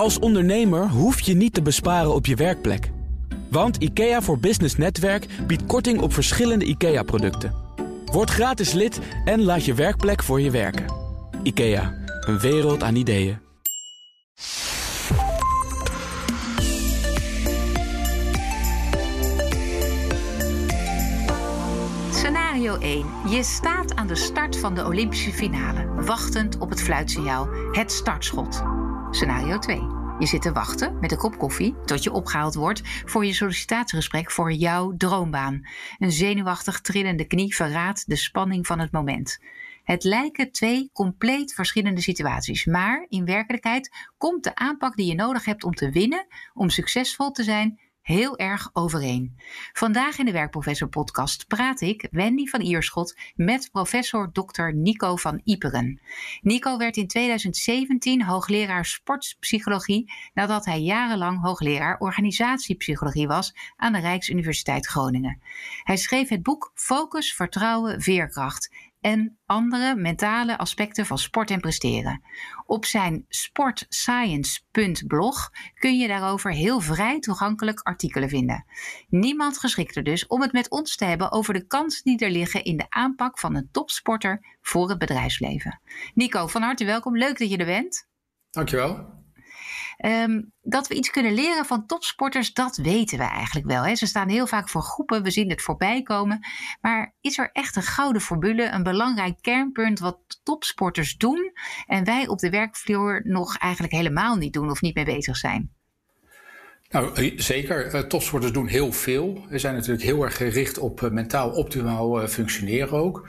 Als ondernemer hoef je niet te besparen op je werkplek. Want IKEA voor Business Netwerk biedt korting op verschillende IKEA-producten. Word gratis lid en laat je werkplek voor je werken. IKEA, een wereld aan ideeën. Scenario 1. Je staat aan de start van de Olympische finale, wachtend op het fluitsignaal, het startschot. Scenario 2. Je zit te wachten met een kop koffie tot je opgehaald wordt voor je sollicitatiegesprek voor jouw droombaan. Een zenuwachtig trillende knie verraadt de spanning van het moment. Het lijken twee compleet verschillende situaties, maar in werkelijkheid komt de aanpak die je nodig hebt om te winnen, om succesvol te zijn, heel erg overeen. Vandaag in de Werkprofessor podcast praat ik, Wendy van Ierschot, met professor Dr. Nico van Iperen. Nico werd in 2017 hoogleraar sportpsychologie nadat hij jarenlang hoogleraar organisatiepsychologie was aan de Rijksuniversiteit Groningen. Hij schreef het boek Focus, Vertrouwen, Veerkracht en andere mentale aspecten van sport en presteren. Op zijn sportscience.blog kun je daarover heel vrij toegankelijk artikelen vinden. Niemand geschikter dus om het met ons te hebben over de kansen die er liggen in de aanpak van een topsporter voor het bedrijfsleven. Nico, van harte welkom. Leuk dat je er bent. Dankjewel. Um, dat we iets kunnen leren van topsporters, dat weten we eigenlijk wel. Hè? Ze staan heel vaak voor groepen, we zien het voorbij komen. Maar is er echt een gouden formule, een belangrijk kernpunt wat topsporters doen en wij op de werkvloer nog eigenlijk helemaal niet doen of niet mee bezig zijn? Nou, eh, zeker. Eh, topsporters doen heel veel. Ze zijn natuurlijk heel erg gericht op eh, mentaal optimaal functioneren ook.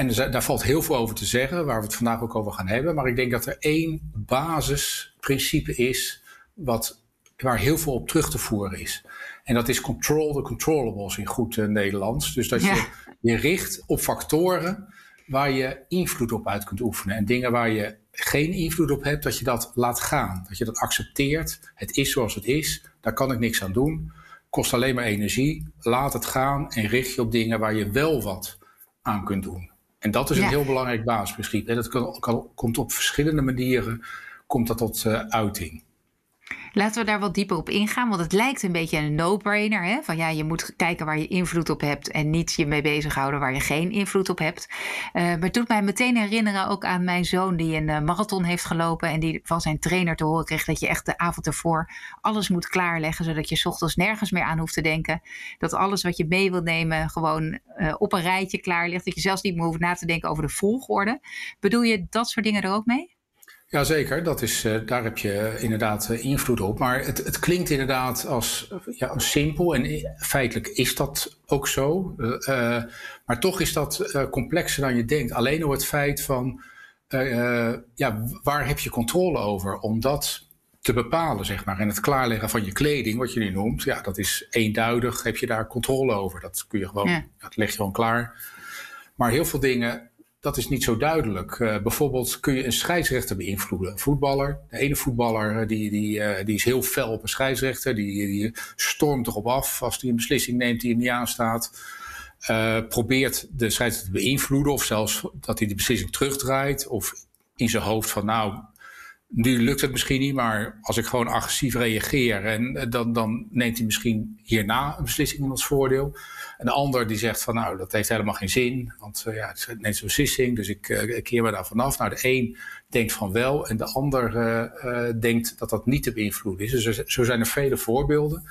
En daar valt heel veel over te zeggen, waar we het vandaag ook over gaan hebben. Maar ik denk dat er één basisprincipe is wat, waar heel veel op terug te voeren is. En dat is control the controllables in goed uh, Nederlands. Dus dat je je richt op factoren waar je invloed op uit kunt oefenen. En dingen waar je geen invloed op hebt, dat je dat laat gaan. Dat je dat accepteert. Het is zoals het is. Daar kan ik niks aan doen. Kost alleen maar energie. Laat het gaan en richt je op dingen waar je wel wat aan kunt doen. En dat is een heel belangrijk basisprincipe. Dat kan, komt op verschillende manieren komt dat tot uh, uiting. Laten we daar wat dieper op ingaan, want het lijkt een beetje een no-brainer. Hè? Van ja, je moet kijken waar je invloed op hebt en niet je mee bezighouden waar je geen invloed op hebt. Uh, maar het doet mij meteen herinneren ook aan mijn zoon die een uh, marathon heeft gelopen en die van zijn trainer te horen kreeg dat je echt de avond ervoor alles moet klaarleggen, zodat je ochtends nergens meer aan hoeft te denken. Dat alles wat je mee wilt nemen gewoon uh, op een rijtje klaar ligt, dat je zelfs niet meer hoeft na te denken over de volgorde. Bedoel je dat soort dingen er ook mee? Jazeker, dat is, uh, daar heb je inderdaad uh, invloed op. Maar het, het klinkt inderdaad als ja, simpel en feitelijk is dat ook zo. Uh, maar toch is dat complexer dan je denkt. Alleen door het feit van, ja, waar heb je controle over om dat te bepalen, zeg maar. En het klaarleggen van je kleding, wat je nu noemt, ja, dat is eenduidig, heb je daar controle over. Dat kun je gewoon, ja. dat leg je gewoon klaar. Maar heel veel dingen dat is niet zo duidelijk. Uh, bijvoorbeeld kun je een scheidsrechter beïnvloeden. Een voetballer, de ene voetballer eh, die, die, uh, die is heel fel op een scheidsrechter. Die, die stormt erop af als hij een beslissing neemt die hem niet aanstaat. Uh, probeert de scheidsrechter te beïnvloeden of zelfs dat hij de beslissing terugdraait. Of in zijn hoofd van nou, nu lukt het misschien niet, maar als ik gewoon agressief reageer, en dan, dan neemt hij misschien hierna een beslissing in ons voordeel. Een ander die zegt van nou, dat heeft helemaal geen zin, want uh, ja, het is net zo'n beslissing, dus ik, uh, ik keer me daar vanaf. Nou, de een denkt van wel en de ander uh, denkt dat dat niet te beïnvloeden is. Dus zo zijn er vele voorbeelden.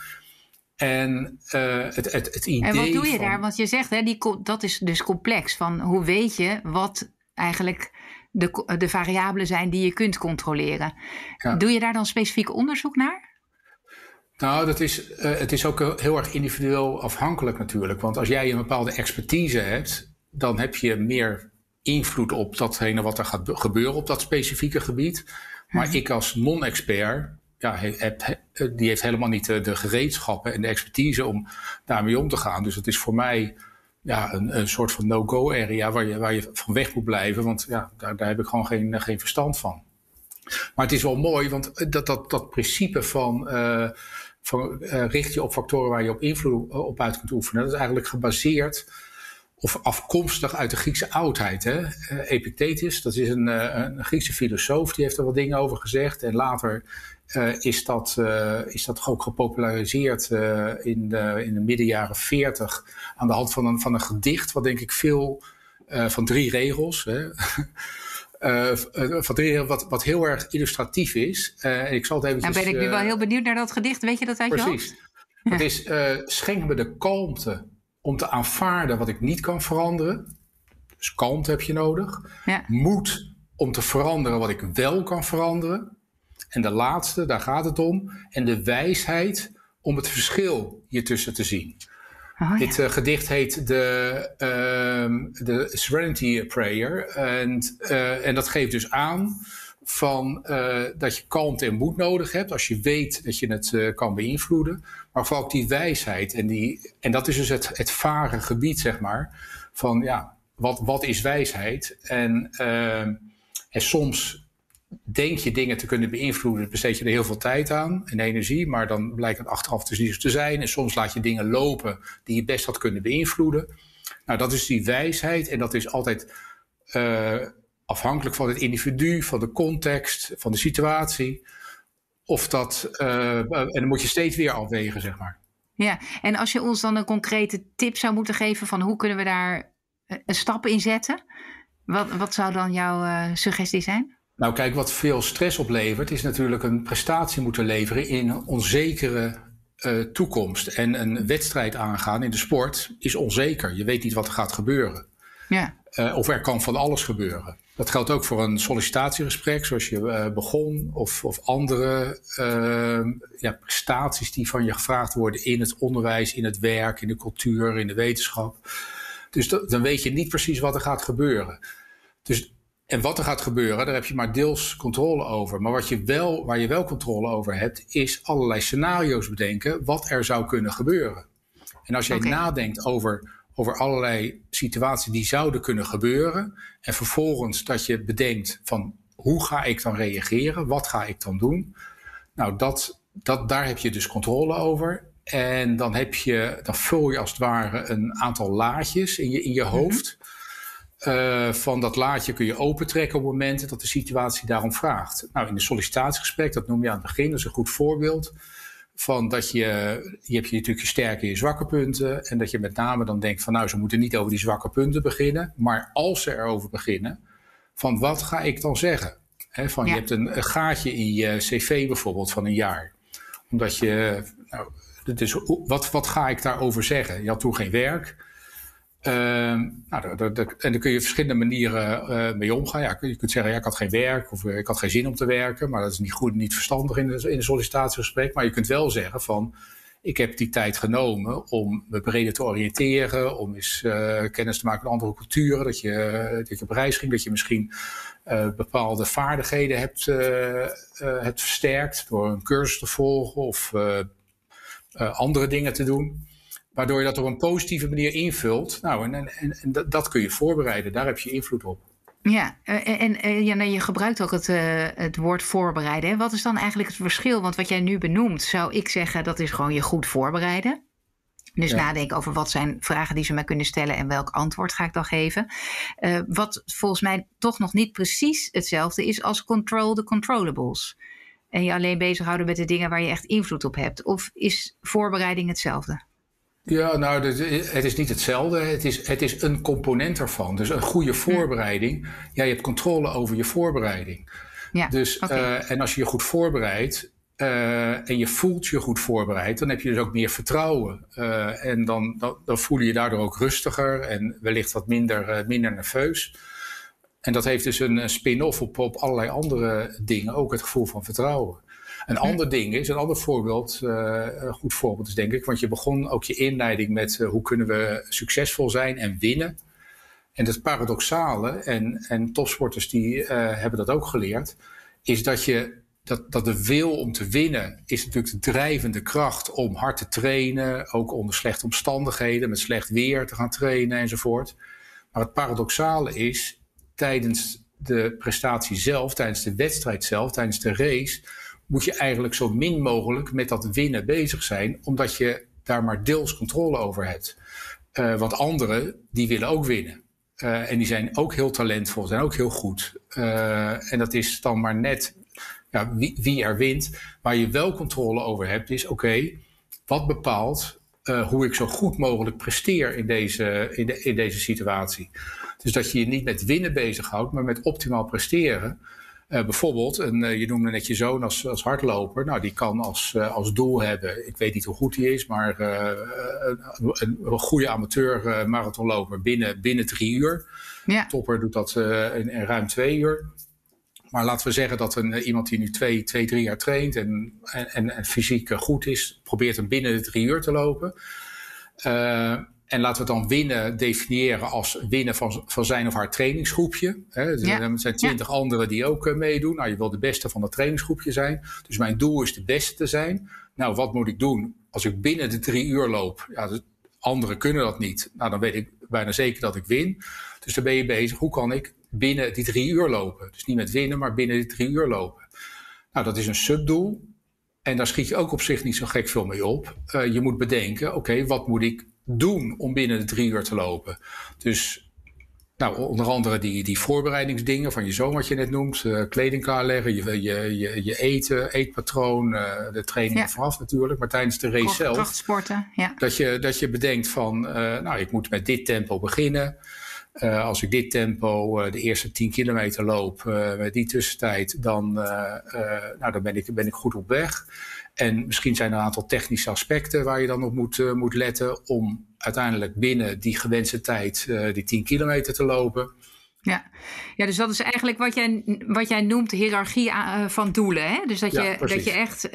En het, het, het idee. En wat doe je daar? Want je zegt, hè, die, dat is dus complex. Van hoe weet je wat eigenlijk de, de variabelen zijn die je kunt controleren. Ja. Doe je daar dan specifiek onderzoek naar? Nou, dat is, uh, het is ook heel erg individueel afhankelijk natuurlijk. Want als jij een bepaalde expertise hebt, dan heb je meer invloed op datgene wat er gaat gebeuren op dat specifieke gebied. Maar hmm. ik als non-expert, ja, heb, die heeft helemaal niet de, de, gereedschappen en de expertise om daarmee om te gaan. Dus het is voor mij ja, een, soort van no-go area waar je, waar je van weg moet blijven. Want ja, daar, daar heb ik gewoon geen, geen verstand van. Maar het is wel mooi, want dat, dat, dat principe van, uh, van richt je op factoren waar je op invloed op uit kunt oefenen, dat is eigenlijk gebaseerd of afkomstig uit de Griekse oudheid. Hè? Epictetus, dat is een, een, Griekse filosoof, die heeft er wat dingen over gezegd. En later is, dat, is dat ook gepopulariseerd in, de, in de midden jaren 40 aan de hand van een, van een gedicht, wat denk ik veel van drie regels. Hè? Uh, wat, wat heel erg illustratief is. Uh, ik zal het eventjes, Dan ben ik nu wel heel benieuwd naar dat gedicht. Weet je dat uit precies. je hoofd? Het is, schenk me de kalmte om te aanvaarden wat ik niet kan veranderen. Dus kalmte heb je nodig. Ja. Moed om te veranderen wat ik wel kan veranderen. En de laatste, daar gaat het om. En de wijsheid om het verschil hiertussen te zien. Oh, ja. Dit uh, gedicht heet de, uh, de Serenity Prayer. En, uh, en dat geeft dus aan van, uh, dat je kalmte en moed nodig hebt. Als je weet dat je het kan beïnvloeden. Maar vooral ook die wijsheid. En, die, en dat is dus het, het vage gebied, zeg maar. Van ja, wat, wat is wijsheid? En, en soms denk je dingen te kunnen beïnvloeden, besteed je er heel veel tijd aan en energie, maar dan blijkt het achteraf dus niet zo te zijn. En soms laat je dingen lopen die je best had kunnen beïnvloeden. Nou, dat is die wijsheid en dat is altijd uh, afhankelijk van het individu, van de context, van de situatie. Of dat, uh, en dan moet je steeds weer afwegen, zeg maar. Ja, en als je ons dan een concrete tip zou moeten geven van hoe kunnen we daar een stap in zetten, wat, wat zou dan jouw suggestie zijn? Nou, kijk, wat veel stress oplevert, is natuurlijk een prestatie moeten leveren in een onzekere uh, toekomst. En een wedstrijd aangaan in de sport is onzeker. Je weet niet wat er gaat gebeuren. Ja. Uh, of er kan van alles gebeuren. Dat geldt ook voor een sollicitatiegesprek, zoals je uh, begon, of, of andere ja, prestaties die van je gevraagd worden in het onderwijs, in het werk, in de cultuur, in de wetenschap. Dus dan weet je niet precies wat er gaat gebeuren. Dus en wat er gaat gebeuren, daar heb je maar deels controle over. Maar wat je wel, waar je wel controle over hebt, is allerlei scenario's bedenken wat er zou kunnen gebeuren. En als jij okay. nadenkt over, over allerlei situaties die zouden kunnen gebeuren, en vervolgens dat je bedenkt van hoe ga ik dan reageren, wat ga ik dan doen, nou dat, dat, daar heb je dus controle over. En dan, heb je, dan vul je als het ware een aantal laadjes in je, in je hoofd. Mm -hmm. Uh, van dat laadje kun je opentrekken op momenten dat de situatie daarom vraagt. Nou, in een sollicitatiegesprek, dat noem je aan het begin, dat is een goed voorbeeld. Van dat je, je hebt je natuurlijk je sterke en je zwakke punten. En dat je met name dan denkt van nou, ze moeten niet over die zwakke punten beginnen. Maar als ze erover beginnen, van wat ga ik dan zeggen? He, van ja. je hebt een, een, gaatje in je cv bijvoorbeeld van een jaar. Omdat je, nou, dus wat, wat ga ik daarover zeggen? Je had toen geen werk. Uh, nou, en daar kun je verschillende manieren uh, mee omgaan. Ja, je kunt zeggen, ja, ik had geen werk of ik had geen zin om te werken. Maar dat is niet goed, niet verstandig in, een sollicitatiegesprek. Maar je kunt wel zeggen van, ik heb die tijd genomen om me breder te oriënteren. Om eens uh, kennis te maken met andere culturen. Dat je, dat je op reis ging, dat je misschien bepaalde vaardigheden hebt, hebt versterkt. Door een cursus te volgen of andere dingen te doen. Waardoor je dat op een positieve manier invult. Nou, en, en, en dat, dat kun je voorbereiden. Daar heb je invloed op. Ja, en, en ja, je gebruikt ook het, uh, het woord voorbereiden. Wat is dan eigenlijk het verschil? Want wat jij nu benoemt, zou ik zeggen, dat is gewoon je goed voorbereiden. Dus ja. nadenken over wat zijn vragen die ze mij kunnen stellen en welk antwoord ga ik dan geven. Uh, wat volgens mij toch nog niet precies hetzelfde is als control the controllables. En je alleen bezighouden met de dingen waar je echt invloed op hebt. Of is voorbereiding hetzelfde? Ja, nou, het is niet hetzelfde. Het is, het is een component ervan. Dus een goede voorbereiding. Ja, je hebt controle over je voorbereiding. Ja, dus, okay. uh, en als je je goed voorbereidt uh, en je voelt je goed voorbereid, dan heb je dus ook meer vertrouwen. Uh, en dan, dan, dan, voel je je daardoor ook rustiger en wellicht wat minder, minder nerveus. En dat heeft dus een spin-off op, op allerlei andere dingen, ook het gevoel van vertrouwen. Een ander ding is, een ander voorbeeld, uh, een goed voorbeeld is denk ik, want je begon ook je inleiding met uh, hoe kunnen we succesvol zijn en winnen. En het paradoxale, en, en topsporters die uh, hebben dat ook geleerd, is dat, je, dat, dat de wil om te winnen is natuurlijk de drijvende kracht om hard te trainen, ook onder slechte omstandigheden, met slecht weer te gaan trainen enzovoort. Maar het paradoxale is, tijdens de prestatie zelf, tijdens de wedstrijd zelf, tijdens de race, moet je eigenlijk zo min mogelijk met dat winnen bezig zijn, omdat je daar maar deels controle over hebt. want anderen, die willen ook winnen. en die zijn ook heel talentvol, zijn ook heel goed. en dat is dan maar net ja, wie, wie, er wint. Waar je wel controle over hebt, is oké, wat bepaalt hoe ik zo goed mogelijk presteer in deze, in, de, in deze situatie. Dus dat je je niet met winnen bezighoudt, maar met optimaal presteren. Uh, bijvoorbeeld, een, uh, je noemde net je zoon als, als hardloper. Nou, die kan als, uh, als doel hebben, ik weet niet hoe goed hij is, maar een, een, goede amateur marathonloper binnen, binnen drie uur. Ja. Topper doet dat in, in, ruim twee uur. Maar laten we zeggen dat een, iemand die nu twee, twee, drie jaar traint en, en, en fysiek goed is, probeert hem binnen de drie uur te lopen. En laten we het dan winnen definiëren als winnen van, van zijn of haar trainingsgroepje. Hè. Er zijn twintig anderen die ook uh, meedoen. Nou, je wil de beste van het trainingsgroepje zijn. Dus mijn doel is de beste te zijn. Nou, wat moet ik doen als ik binnen de drie uur loop? Ja, de anderen kunnen dat niet. Nou, dan weet ik bijna zeker dat ik win. Dus dan ben je bezig. Hoe kan ik binnen die drie uur lopen? Dus niet met winnen, maar binnen die drie uur lopen. Nou, dat is een subdoel. En daar schiet je ook op zich niet zo gek veel mee op. Uh, je moet bedenken, oké, wat moet ik doen om binnen de drie uur te lopen. Dus nou, onder andere die, die voorbereidingsdingen van je zoon, wat je net noemt. Uh, kleding klaarleggen, je, je, je, je eten, eetpatroon, uh, de training ja. vooraf natuurlijk. Maar tijdens de race zelf. Krachtsporten, ja. Dat je, dat je bedenkt van, uh, nou, ik moet met dit tempo beginnen. als ik dit tempo de eerste 10 kilometer loop met die tussentijd, dan, nou, dan ben, ik, ben ik goed op weg. En misschien zijn er een aantal technische aspecten waar je dan op moet, uh, moet letten om uiteindelijk binnen die gewenste tijd uh, die 10 kilometer te lopen. Ja. ja, dus dat is eigenlijk wat jij, wat jij noemt hiërarchie uh, van doelen. Hè? Dus dat, ja, je, dat je echt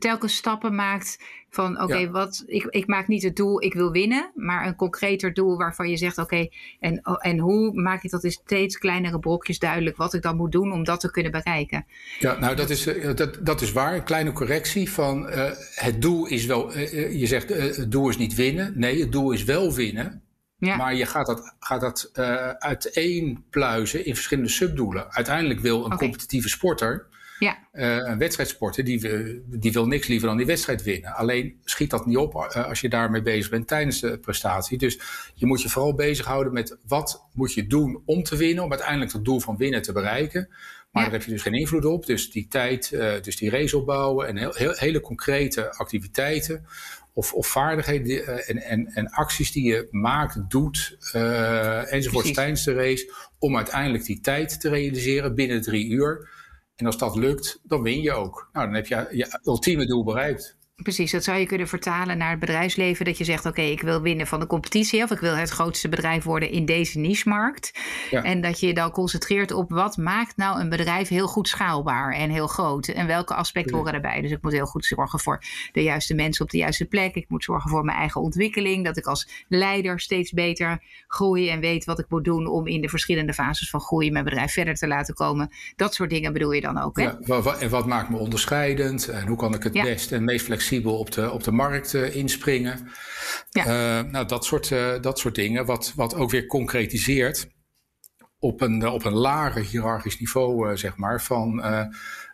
telkens stappen maakt van oké, ja. wat ik, ik maak niet het doel ik wil winnen, maar een concreter doel waarvan je zegt oké, en, en hoe maak ik dat in steeds kleinere brokjes duidelijk wat ik dan moet doen om dat te kunnen bereiken? Ja, nou dat is, eh, dat, dat is waar. Een kleine correctie van uh, het doel is wel, uh, je zegt het doel is niet winnen. Nee, het doel is wel winnen. Ja. Maar je gaat dat, gaat dat uiteenpluizen in verschillende subdoelen. Uiteindelijk wil een okay. competitieve sporter ja. Uh, een wedstrijdsporter die, die wil niks liever dan die wedstrijd winnen. Alleen schiet dat niet op uh, als je daarmee bezig bent tijdens de prestatie. Dus je moet je vooral bezighouden met wat moet je doen om te winnen, om uiteindelijk het doel van winnen te bereiken. Maar ja. daar heb je dus geen invloed op. Dus die tijd, uh, dus die race opbouwen en heel, heel, hele concrete activiteiten of, of vaardigheden die, en, en, en acties die je maakt, doet enzovoort tijdens de race. Om uiteindelijk die tijd te realiseren binnen drie uur. En als dat lukt, dan win je ook. Nou, dan heb je je ultieme doel bereikt. Precies, dat zou je kunnen vertalen naar het bedrijfsleven. Dat je zegt, oké, ik wil winnen van de competitie. Of ik wil het grootste bedrijf worden in deze niche-markt. Ja. En dat je je dan concentreert op wat maakt nou een bedrijf heel goed schaalbaar en heel groot. En welke aspecten horen daarbij. Dus ik moet heel goed zorgen voor de juiste mensen op de juiste plek. Ik moet zorgen voor mijn eigen ontwikkeling. Dat ik als leider steeds beter groei en weet wat ik moet doen om in de verschillende fases van groei mijn bedrijf verder te laten komen. Dat soort dingen bedoel je dan ook. Hè? Ja, en wat maakt me onderscheidend? En hoe kan ik het ja. best en meest flexibel op de, op de markt uh, inspringen. Ja. Uh, nou, dat soort, uh, dat soort dingen, wat, wat ook weer concretiseert op een, op een lager hiërarchisch niveau, zeg maar, van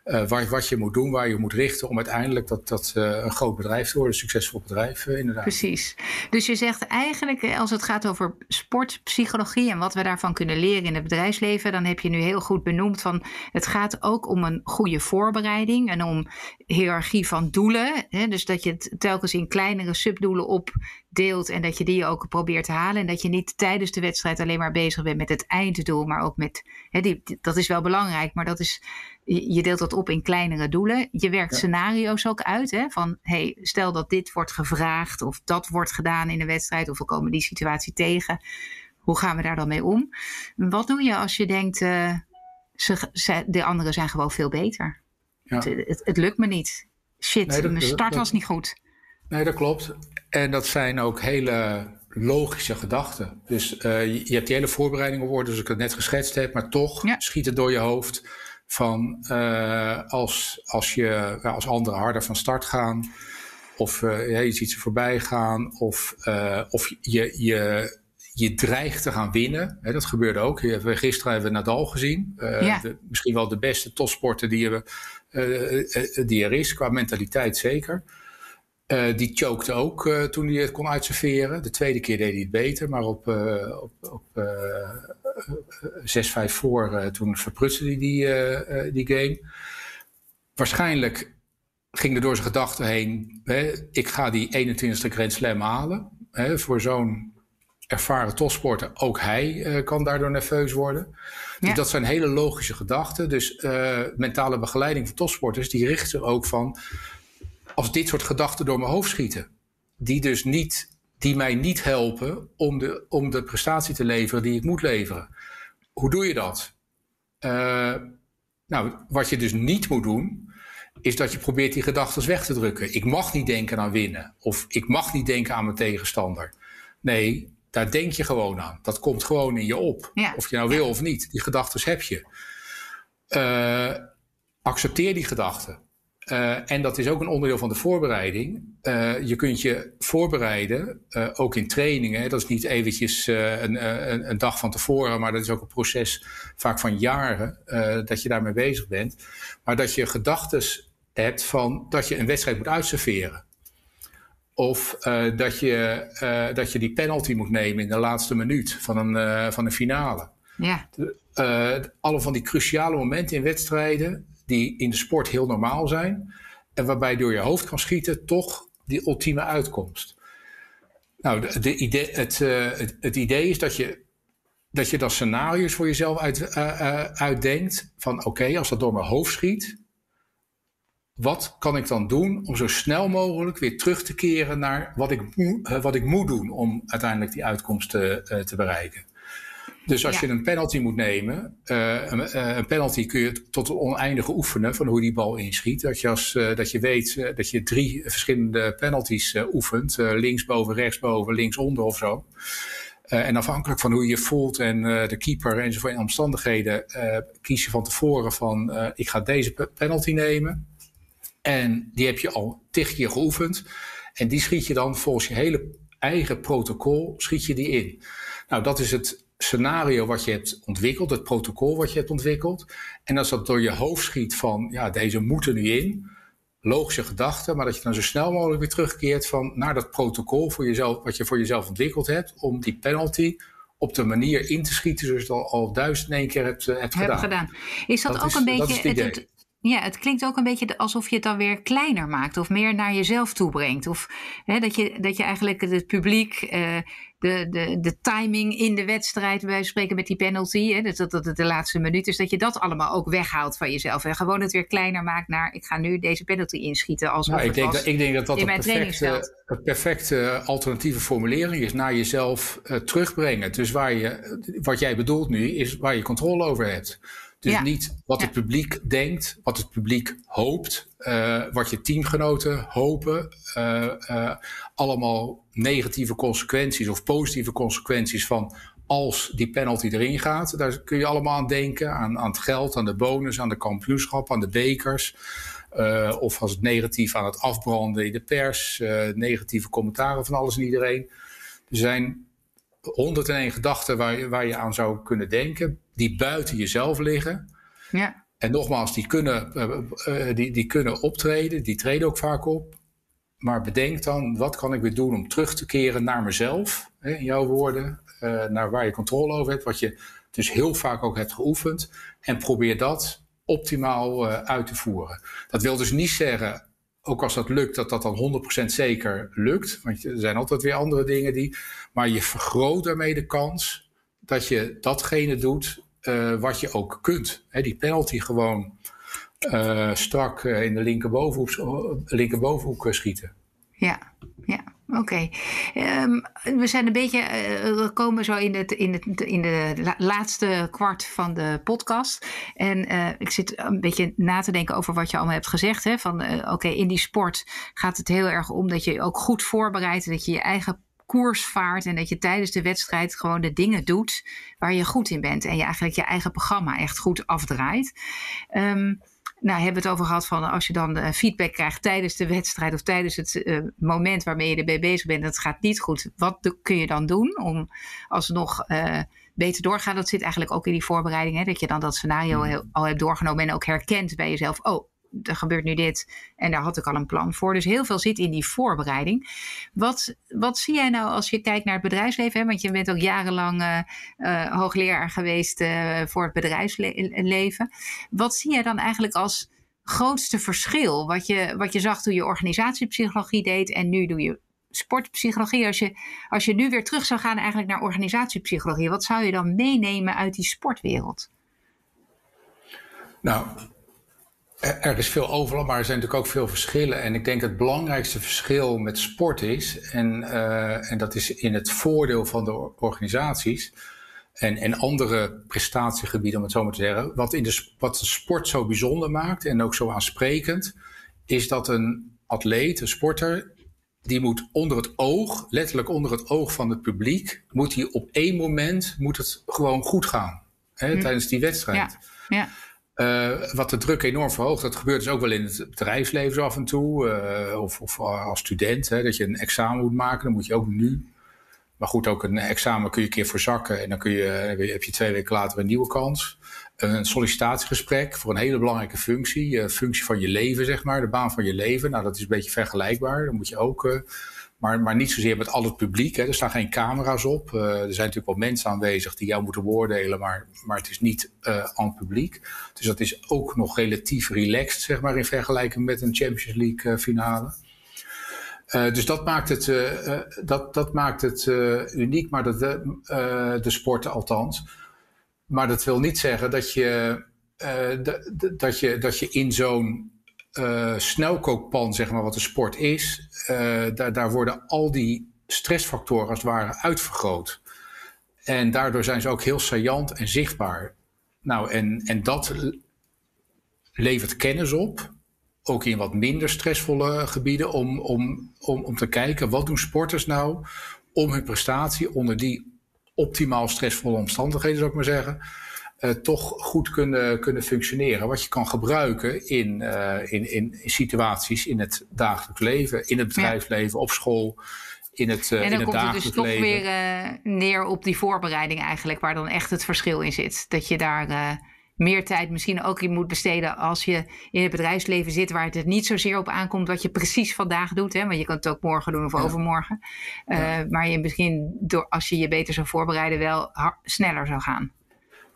uh, waar, wat je moet doen, waar je moet richten om uiteindelijk dat, dat uh, een groot bedrijf te worden, een succesvol bedrijf uh, inderdaad. Precies. Dus je zegt eigenlijk, als het gaat over sportpsychologie en wat we daarvan kunnen leren in het bedrijfsleven, dan heb je nu heel goed benoemd van het gaat ook om een goede voorbereiding en om hiërarchie van doelen. Hè? Dus dat je het telkens in kleinere subdoelen opdeelt en dat je die ook probeert te halen en dat je niet tijdens de wedstrijd alleen maar bezig bent met het einddoel, maar ook met, hè, die, dat is wel belangrijk, maar dat is je deelt dat op in kleinere doelen. Je werkt ja. scenario's ook uit. Hè? Van hey, stel dat dit wordt gevraagd of dat wordt gedaan in de wedstrijd of we komen die situatie tegen. Hoe gaan we daar dan mee om? Wat doe je als je denkt, uh, ze, ze, de anderen zijn gewoon veel beter? Ja. Het, het, het, lukt me niet. Shit, nee, dat, mijn start dat, was niet goed. Nee, dat klopt. En dat zijn ook hele logische gedachten. Dus uh, je, je, hebt die hele voorbereiding op orde, zoals ik het net geschetst heb, maar toch ja. schiet het door je hoofd van uh, als, als, je, als anderen harder van start gaan, of uh, ja, je ziet ze voorbij gaan, of, uh, of je, je, je dreigt te gaan winnen. Hè, dat gebeurde ook. Gisteren hebben we Nadal gezien. Ja. De, misschien wel de beste topsporter die, we, die er is, qua mentaliteit zeker. Die chokte ook toen hij het kon uitserveren. De tweede keer deed hij het beter, maar op, op, op 6-5 voor toen verprutste hij die, die game. Waarschijnlijk ging er door zijn gedachten heen: hè, ik ga die 21ste Grand Slam halen. Hè, voor zo'n ervaren topsporter, ook hij kan daardoor nerveus worden. Dus dat zijn hele logische gedachten. Dus mentale begeleiding van topsporters, die richt zich ook van als dit soort gedachten door mijn hoofd schieten. Die dus niet, die mij niet helpen om de, om de prestatie te leveren die ik moet leveren. Hoe doe je dat? Uh, nou, wat je dus niet moet doen, is dat je probeert die gedachten weg te drukken. Ik mag niet denken aan winnen. Of ik mag niet denken aan mijn tegenstander. Nee, daar denk je gewoon aan. Dat komt gewoon in je op. Of je nou wil of niet. Die gedachten heb je. Uh, accepteer die gedachten. Uh, en dat is ook een onderdeel van de voorbereiding. Uh, je kunt je voorbereiden, uh, ook in trainingen. Dat is niet eventjes een, een, een, dag van tevoren, maar dat is ook een proces vaak van jaren dat je daarmee bezig bent. Maar dat je gedachten hebt van dat je een wedstrijd moet uitserveren. Of dat, je, dat je die penalty moet nemen in de laatste minuut van een, van een finale. Ja. alle van die cruciale momenten in wedstrijden die in de sport heel normaal zijn. En waarbij door je hoofd kan schieten toch die ultieme uitkomst. Nou, de, idee, het, uh, het, het, idee is dat je, dat je dan scenario's voor jezelf uit, uh, uitdenkt. Van oké, als dat door mijn hoofd schiet, wat kan ik dan doen om zo snel mogelijk weer terug te keren naar wat ik, wat ik moet doen om uiteindelijk die uitkomst te bereiken? Dus als je een penalty moet nemen, uh, een, uh, een, penalty kun je tot het oneindige oefenen van hoe die bal inschiet. Dat je, als, uh, dat je weet dat je drie verschillende penalties oefent, linksboven, rechtsboven, linksonder of zo. en afhankelijk van hoe je je voelt en de keeper enzovoort in omstandigheden, kies je van tevoren van ik ga deze penalty nemen. En die heb je al tig keer geoefend. En die schiet je dan volgens je hele eigen protocol, schiet je die in. Nou, dat is het scenario wat je hebt ontwikkeld, het protocol wat je hebt ontwikkeld. En als dat door je hoofd schiet van, ja, deze moeten nu in, logische gedachten, maar dat je dan zo snel mogelijk weer terugkeert van, naar dat protocol voor jezelf, wat je voor jezelf ontwikkeld hebt, om die penalty op de manier in te schieten zoals je het al, al duizend één keer hebt, uh, hebt gedaan. gedaan. Is dat, ook een beetje het, ja, het klinkt ook een beetje alsof je het dan weer kleiner maakt of meer naar jezelf toe brengt. Of hè, dat, je, dat je eigenlijk het publiek, uh, de, de, de timing in de wedstrijd, bij spreken met die penalty, hè, dat, dat het de laatste minuut is, dat je dat allemaal ook weghaalt van jezelf. En gewoon het weer kleiner maakt naar, ik ga nu deze penalty inschieten. Als nou, ik, denk dat, ik denk dat dat een perfecte, een perfecte alternatieve formulering is, naar jezelf uh, terugbrengen. Dus waar je, wat jij bedoelt nu, is waar je controle over hebt. Dus niet wat het publiek denkt, wat het publiek hoopt, uh, wat je teamgenoten hopen. Uh, uh, allemaal negatieve consequenties of positieve consequenties van als die penalty erin gaat. Daar kun je allemaal aan denken. Aan, aan het geld, aan de bonus, aan de kampioenschap, aan de bekers. of als het negatief aan het afbranden in de pers. negatieve commentaren van alles en iedereen. Er zijn 101 gedachten waar je, waar je aan zou kunnen denken, die buiten jezelf liggen. Ja. En nogmaals, die kunnen, uh, die, die kunnen optreden, die treden ook vaak op. Maar bedenk dan, wat kan ik weer doen om terug te keren naar mezelf, hè, in jouw woorden, uh, naar waar je controle over hebt, wat je dus heel vaak ook hebt geoefend. En probeer dat optimaal uit te voeren. Dat wil dus niet zeggen, ook als dat lukt, dat dat dan 100% zeker lukt. Want er zijn altijd weer andere dingen die. Maar je vergroot daarmee de kans dat je datgene doet uh, wat je ook kunt. Die penalty gewoon uh, strak uh, in de linkerbovenhoek, linkerbovenhoek schieten. Ja, ja. Oké. Um, we zijn een beetje uh, komen zo in, het, in, het, in de la laatste kwart van de podcast. En uh, ik zit een beetje na te denken over wat je allemaal hebt gezegd. Hè? Van uh, oké, in die sport gaat het heel erg om dat je ook goed voorbereidt. Dat je je eigen koers vaart en dat je tijdens de wedstrijd gewoon de dingen doet waar je goed in bent. En je eigenlijk je eigen programma echt goed afdraait. Um, nou, hebben we het over gehad van als je dan uh, feedback krijgt tijdens de wedstrijd of tijdens het uh, moment waarmee je erbij bezig bent, dat gaat niet goed. Wat kun je dan doen om alsnog uh, beter doorgaan? Dat zit eigenlijk ook in die voorbereiding, hè, dat je dan dat scenario heel, al hebt doorgenomen en ook herkent bij jezelf. Oh, er gebeurt nu dit en daar had ik al een plan voor. Dus heel veel zit in die voorbereiding. Wat, wat zie jij nou als je kijkt naar het bedrijfsleven? Hè? Want je bent ook jarenlang uh, hoogleraar geweest voor het bedrijfsleven. Wat zie jij dan eigenlijk als grootste verschil? Wat je, wat je zag toen je organisatiepsychologie deed en nu doe je sportpsychologie. Als je, als je nu weer terug zou gaan eigenlijk naar organisatiepsychologie, wat zou je dan meenemen uit die sportwereld? Nou, er is veel overlap, maar er zijn natuurlijk ook veel verschillen. En ik denk het belangrijkste verschil met sport is, en, uh, en dat is in het voordeel van de organisaties en, en andere prestatiegebieden, om het zo maar te zeggen. Wat, in de, wat de sport zo bijzonder maakt en ook zo aansprekend, is dat een atleet, een sporter, die moet onder het oog, letterlijk onder het oog van het publiek, moet hij op één moment moet het gewoon goed gaan hè, hm. tijdens die wedstrijd. Ja. ja. Uh, wat de druk enorm verhoogt. Dat gebeurt dus ook wel in het bedrijfsleven zo af en toe. Uh, of, of, als student, hè, dat je een examen moet maken. Dan moet je ook nu. Maar goed, ook een examen kun je een keer verzakken. En dan kun je, heb je twee weken later een nieuwe kans. Een sollicitatiegesprek voor een hele belangrijke functie. Een functie van je leven, zeg maar. De baan van je leven. Nou, dat is een beetje vergelijkbaar. Dan moet je ook... maar, maar niet zozeer met al het publiek. Hè. Er staan geen camera's op. Uh, er zijn natuurlijk wel mensen aanwezig die jou moeten beoordelen, maar, maar het is niet uh, aan publiek. Dus dat is ook nog relatief relaxed, zeg maar, in vergelijking met een Champions League uh, finale. dus dat maakt het, dat, dat maakt het uniek, maar dat de, de sporten althans. Maar dat wil niet zeggen dat je, dat je, dat je in zo'n uh, snelkookpan, zeg maar, wat de sport is, uh, daar, daar worden al die stressfactoren als het ware uitvergroot. En daardoor zijn ze ook heel saillant en zichtbaar. Nou, en, en dat levert kennis op, ook in wat minder stressvolle gebieden, om, om, om, om te kijken wat doen sporters nou om hun prestatie onder die optimaal stressvolle omstandigheden, zou ik maar zeggen, uh, toch goed kunnen, kunnen functioneren. Wat je kan gebruiken in, uh, in, in, situaties in het dagelijks leven, in het bedrijfsleven, op school. In het, uh, en dan in komt het het dus toch leven. weer neer op die voorbereiding eigenlijk, waar dan echt het verschil in zit. Dat je daar meer tijd misschien ook in moet besteden als je in het bedrijfsleven zit, waar het niet zozeer op aankomt wat je precies vandaag doet. Hè? Want je kan het ook morgen doen of ja. overmorgen. Ja. Maar je misschien, door, als je je beter zou voorbereiden, wel sneller zou gaan.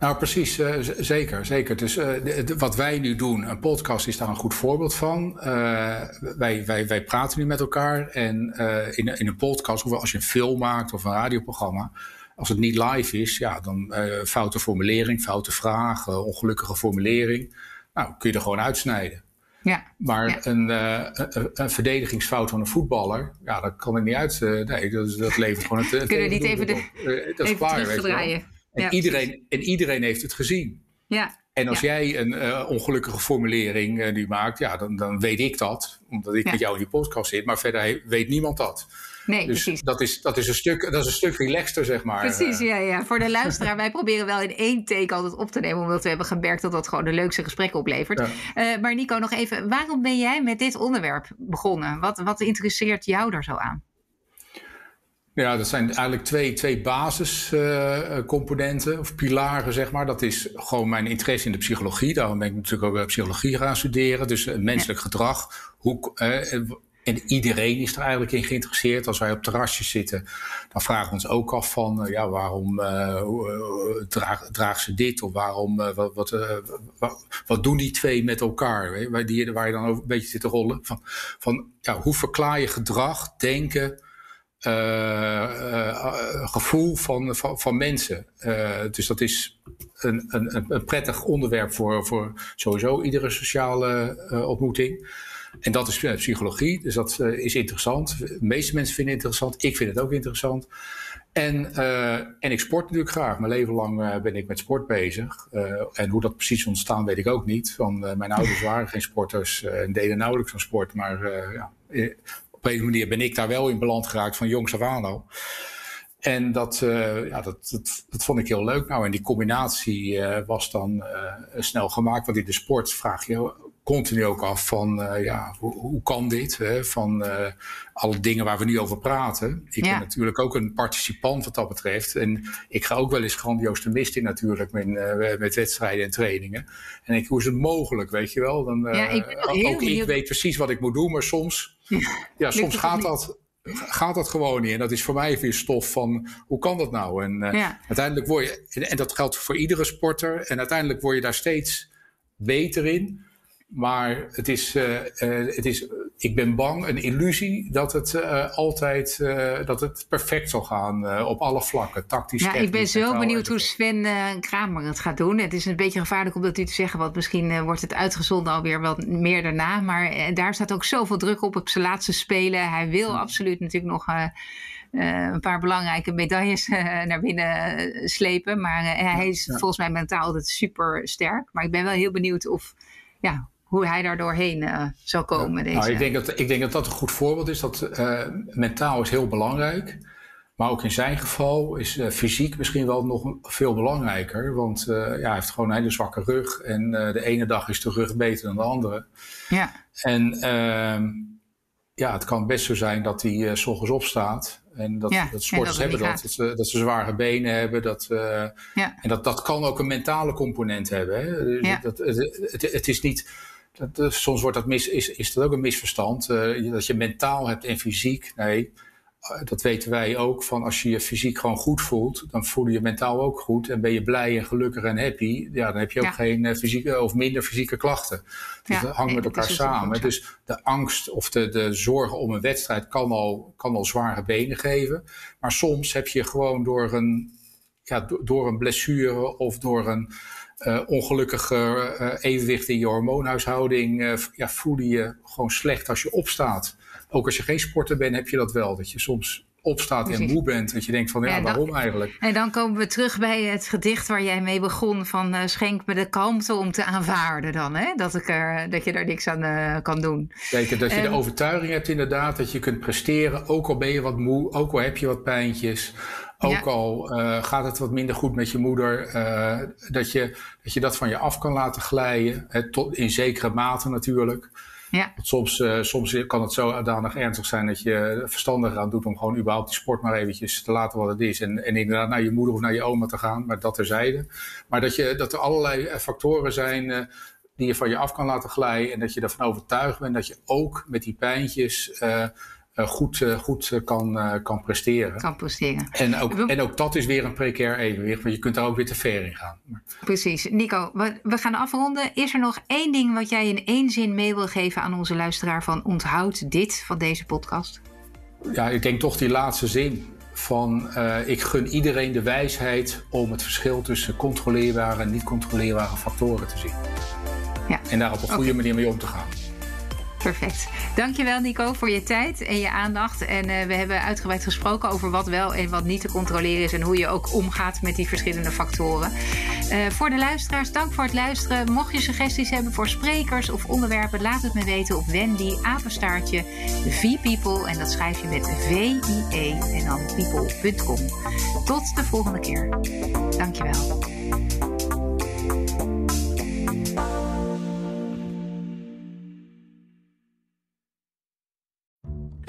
Nou, precies, uh, zeker, zeker. Dus uh, de, de, wat wij nu doen, een podcast is daar een goed voorbeeld van. Uh, wij, wij, wij praten nu met elkaar en in, in een podcast, of als je een film maakt of een radioprogramma, als het niet live is, ja, dan foute formulering, foute vraag, ongelukkige formulering. Nou, kun je er gewoon uitsnijden. Ja, maar ja. Een, een, een, verdedigingsfout van een voetballer, ja, dat kan ik niet uit. nee, dat, dat levert gewoon het. Kunnen we niet even, de, dat is even klaar, terugdraaien? En, ja, iedereen, en iedereen heeft het gezien. Ja. En als ja. jij een uh, ongelukkige formulering uh, nu maakt, ja, dan, dan weet ik dat. Omdat ik ja. met jou in die podcast zit. Maar verder weet niemand dat. Nee, dus precies. Dat is, dat, is een stuk, dat is een stuk relaxter, zeg maar. Precies, ja, ja. Voor de luisteraar, wij proberen wel in één take altijd op te nemen. Omdat we hebben gemerkt dat dat gewoon de leukste gesprekken oplevert. Ja. Uh, maar Nico, nog even. Waarom ben jij met dit onderwerp begonnen? Wat, wat interesseert jou daar zo aan? Ja, dat zijn eigenlijk twee, twee basiscomponenten uh, of pilaren, zeg maar. Dat is gewoon mijn interesse in de psychologie. Daarom ben ik natuurlijk ook psychologie gaan studeren. Dus uh, menselijk ja. gedrag. Hoe, uh, en iedereen is er eigenlijk in geïnteresseerd. Als wij op terrasjes zitten, dan vragen we ons ook af van... ja, waarom draag, draagt ze dit? Of waarom, wat, wat, wat, wat, doen die twee met elkaar? Waar, die, waar je dan over een beetje zit te rollen. Van, van ja, hoe verklaar je gedrag, denken gevoel van, van, van mensen. Dus dat is een, een, een prettig onderwerp voor, voor sowieso iedere sociale ontmoeting. En dat is psychologie, dus dat is interessant. De meeste mensen vinden het interessant. Ik vind het ook interessant. En, en ik sport natuurlijk graag. Mijn leven lang ben ik met sport bezig. en hoe dat precies ontstaan, weet ik ook niet. Van, mijn ouders waren geen sporters en deden nauwelijks aan sport. Maar ja, op een manier ben ik daar wel in beland geraakt van jongs af aan al. En dat, uh, ja, dat, dat, dat, vond ik heel leuk. Nou, en die combinatie uh, was dan uh, snel gemaakt. Want in de sport vraag je continu ook af van, uh, ja, hoe, hoe, kan dit? Hè? Van uh, alle dingen waar we nu over praten. Ik ben natuurlijk ook een participant wat dat betreft. En ik ga ook wel eens grandioos de mist in natuurlijk met, uh, met wedstrijden en trainingen. En ik, hoe is het mogelijk, weet je wel? Dan, ja, ik ook ik weet precies wat ik moet doen, maar soms, ja, soms gaat dat gaat dat gewoon niet. En dat is voor mij weer stof van hoe kan dat nou? En uiteindelijk word je, en, dat geldt voor iedere sporter, en uiteindelijk word je daar steeds beter in. Maar het is, uh, uh, het is, ik ben bang, een illusie dat het uh, altijd dat het perfect zal gaan op alle vlakken, tactisch. Ja, ik ben zo benieuwd hoe Sven Kramer het gaat doen. Het is een beetje gevaarlijk om dat u te zeggen, want misschien wordt het uitgezonden alweer wat meer daarna. Maar daar staat ook zoveel druk op op zijn laatste spelen. Hij wil absoluut natuurlijk nog. een paar belangrijke medailles naar binnen slepen. Maar hij is volgens mij mentaal altijd super sterk. Maar ik ben wel heel benieuwd of, ja, hoe hij daar doorheen uh, zal komen. deze. Nou, ik, denk dat, ik denk dat dat een goed voorbeeld is. Dat uh, mentaal is heel belangrijk. Maar ook in zijn geval is uh, fysiek misschien wel nog veel belangrijker. Want ja, hij heeft gewoon een hele zwakke rug. En de ene dag is de rug beter dan de andere. Ja. En ehm, ja, het kan best zo zijn dat hij s ochtends opstaat. En dat, ja, dat sporters dat hebben dat, dat ze, dat ze zware benen hebben. Dat, ja. En dat, dat kan ook een mentale component hebben. Hè? Dus ja. dat, het, het, het, is niet dat, eh, soms wordt dat mis, is, is dat ook een misverstand. Uh, dat je mentaal hebt en fysiek. Nee, uh, dat weten wij ook. Van als je je fysiek gewoon goed voelt, dan voel je je mentaal ook goed. En ben je blij en gelukkig en happy. Ja, dan heb je ook ja. geen fysieke of minder fysieke klachten. Dus ja, dat hangt met elkaar samen. Dus de angst of de, de zorgen om een wedstrijd kan al, kan al zware benen geven. Maar soms heb je gewoon door een, ja, door een blessure of door een uh, ongelukkige uh, evenwicht in je hormoonhuishouding, uh, ja, voel je je gewoon slecht als je opstaat. Ook als je geen sporter bent, heb je dat wel. Dat je soms opstaat Precies. en moe bent. Dat je denkt van, ja, ja waarom eigenlijk? En dan komen we terug bij het gedicht waar jij mee begon. Van schenk me de kalmte om te aanvaarden dan. Hè? Dat, ik er, dat je daar niks aan kan doen. Zeker, dat je de overtuiging hebt inderdaad. Dat je kunt presteren. Ook al ben je wat moe. Ook al heb je wat pijntjes. Ook al uh, gaat het wat minder goed met je moeder, uh, dat, je, dat je dat van je af kan laten glijden. Hè, tot, in zekere mate natuurlijk. Ja. soms, uh, soms kan het zo danig ernstig zijn dat je verstandig aan doet om gewoon überhaupt die sport maar eventjes te laten wat het is. En, en inderdaad naar je moeder of naar je oma te gaan, maar dat terzijde. Maar dat, je, dat er allerlei factoren zijn die je van je af kan laten glijden. En dat je ervan overtuigd bent dat je ook met die pijntjes goed, uh, goed uh, kan, kan presteren. Kan presteren. En ook, en ook dat is weer een precair evenwicht, want je kunt daar ook weer te ver in gaan. Precies. Nico, we, we, gaan afronden. Is er nog één ding wat jij in één zin mee wil geven aan onze luisteraar van onthoud dit van deze podcast? Ja, ik denk toch die laatste zin van ik gun iedereen de wijsheid om het verschil tussen controleerbare en niet controleerbare factoren te zien. Ja. En daar op een goede okay. manier mee om te gaan. Perfect. Dankjewel Nico voor je tijd en je aandacht. En uh, we hebben uitgebreid gesproken over wat wel en wat niet te controleren is. En hoe je ook omgaat met die verschillende factoren. Uh, voor de luisteraars, dank voor het luisteren. Mocht je suggesties hebben voor sprekers of onderwerpen, laat het me weten op Wendy Apenstaartje. En dat schrijf je met V-I-E en dan people.com. Tot de volgende keer. Dankjewel.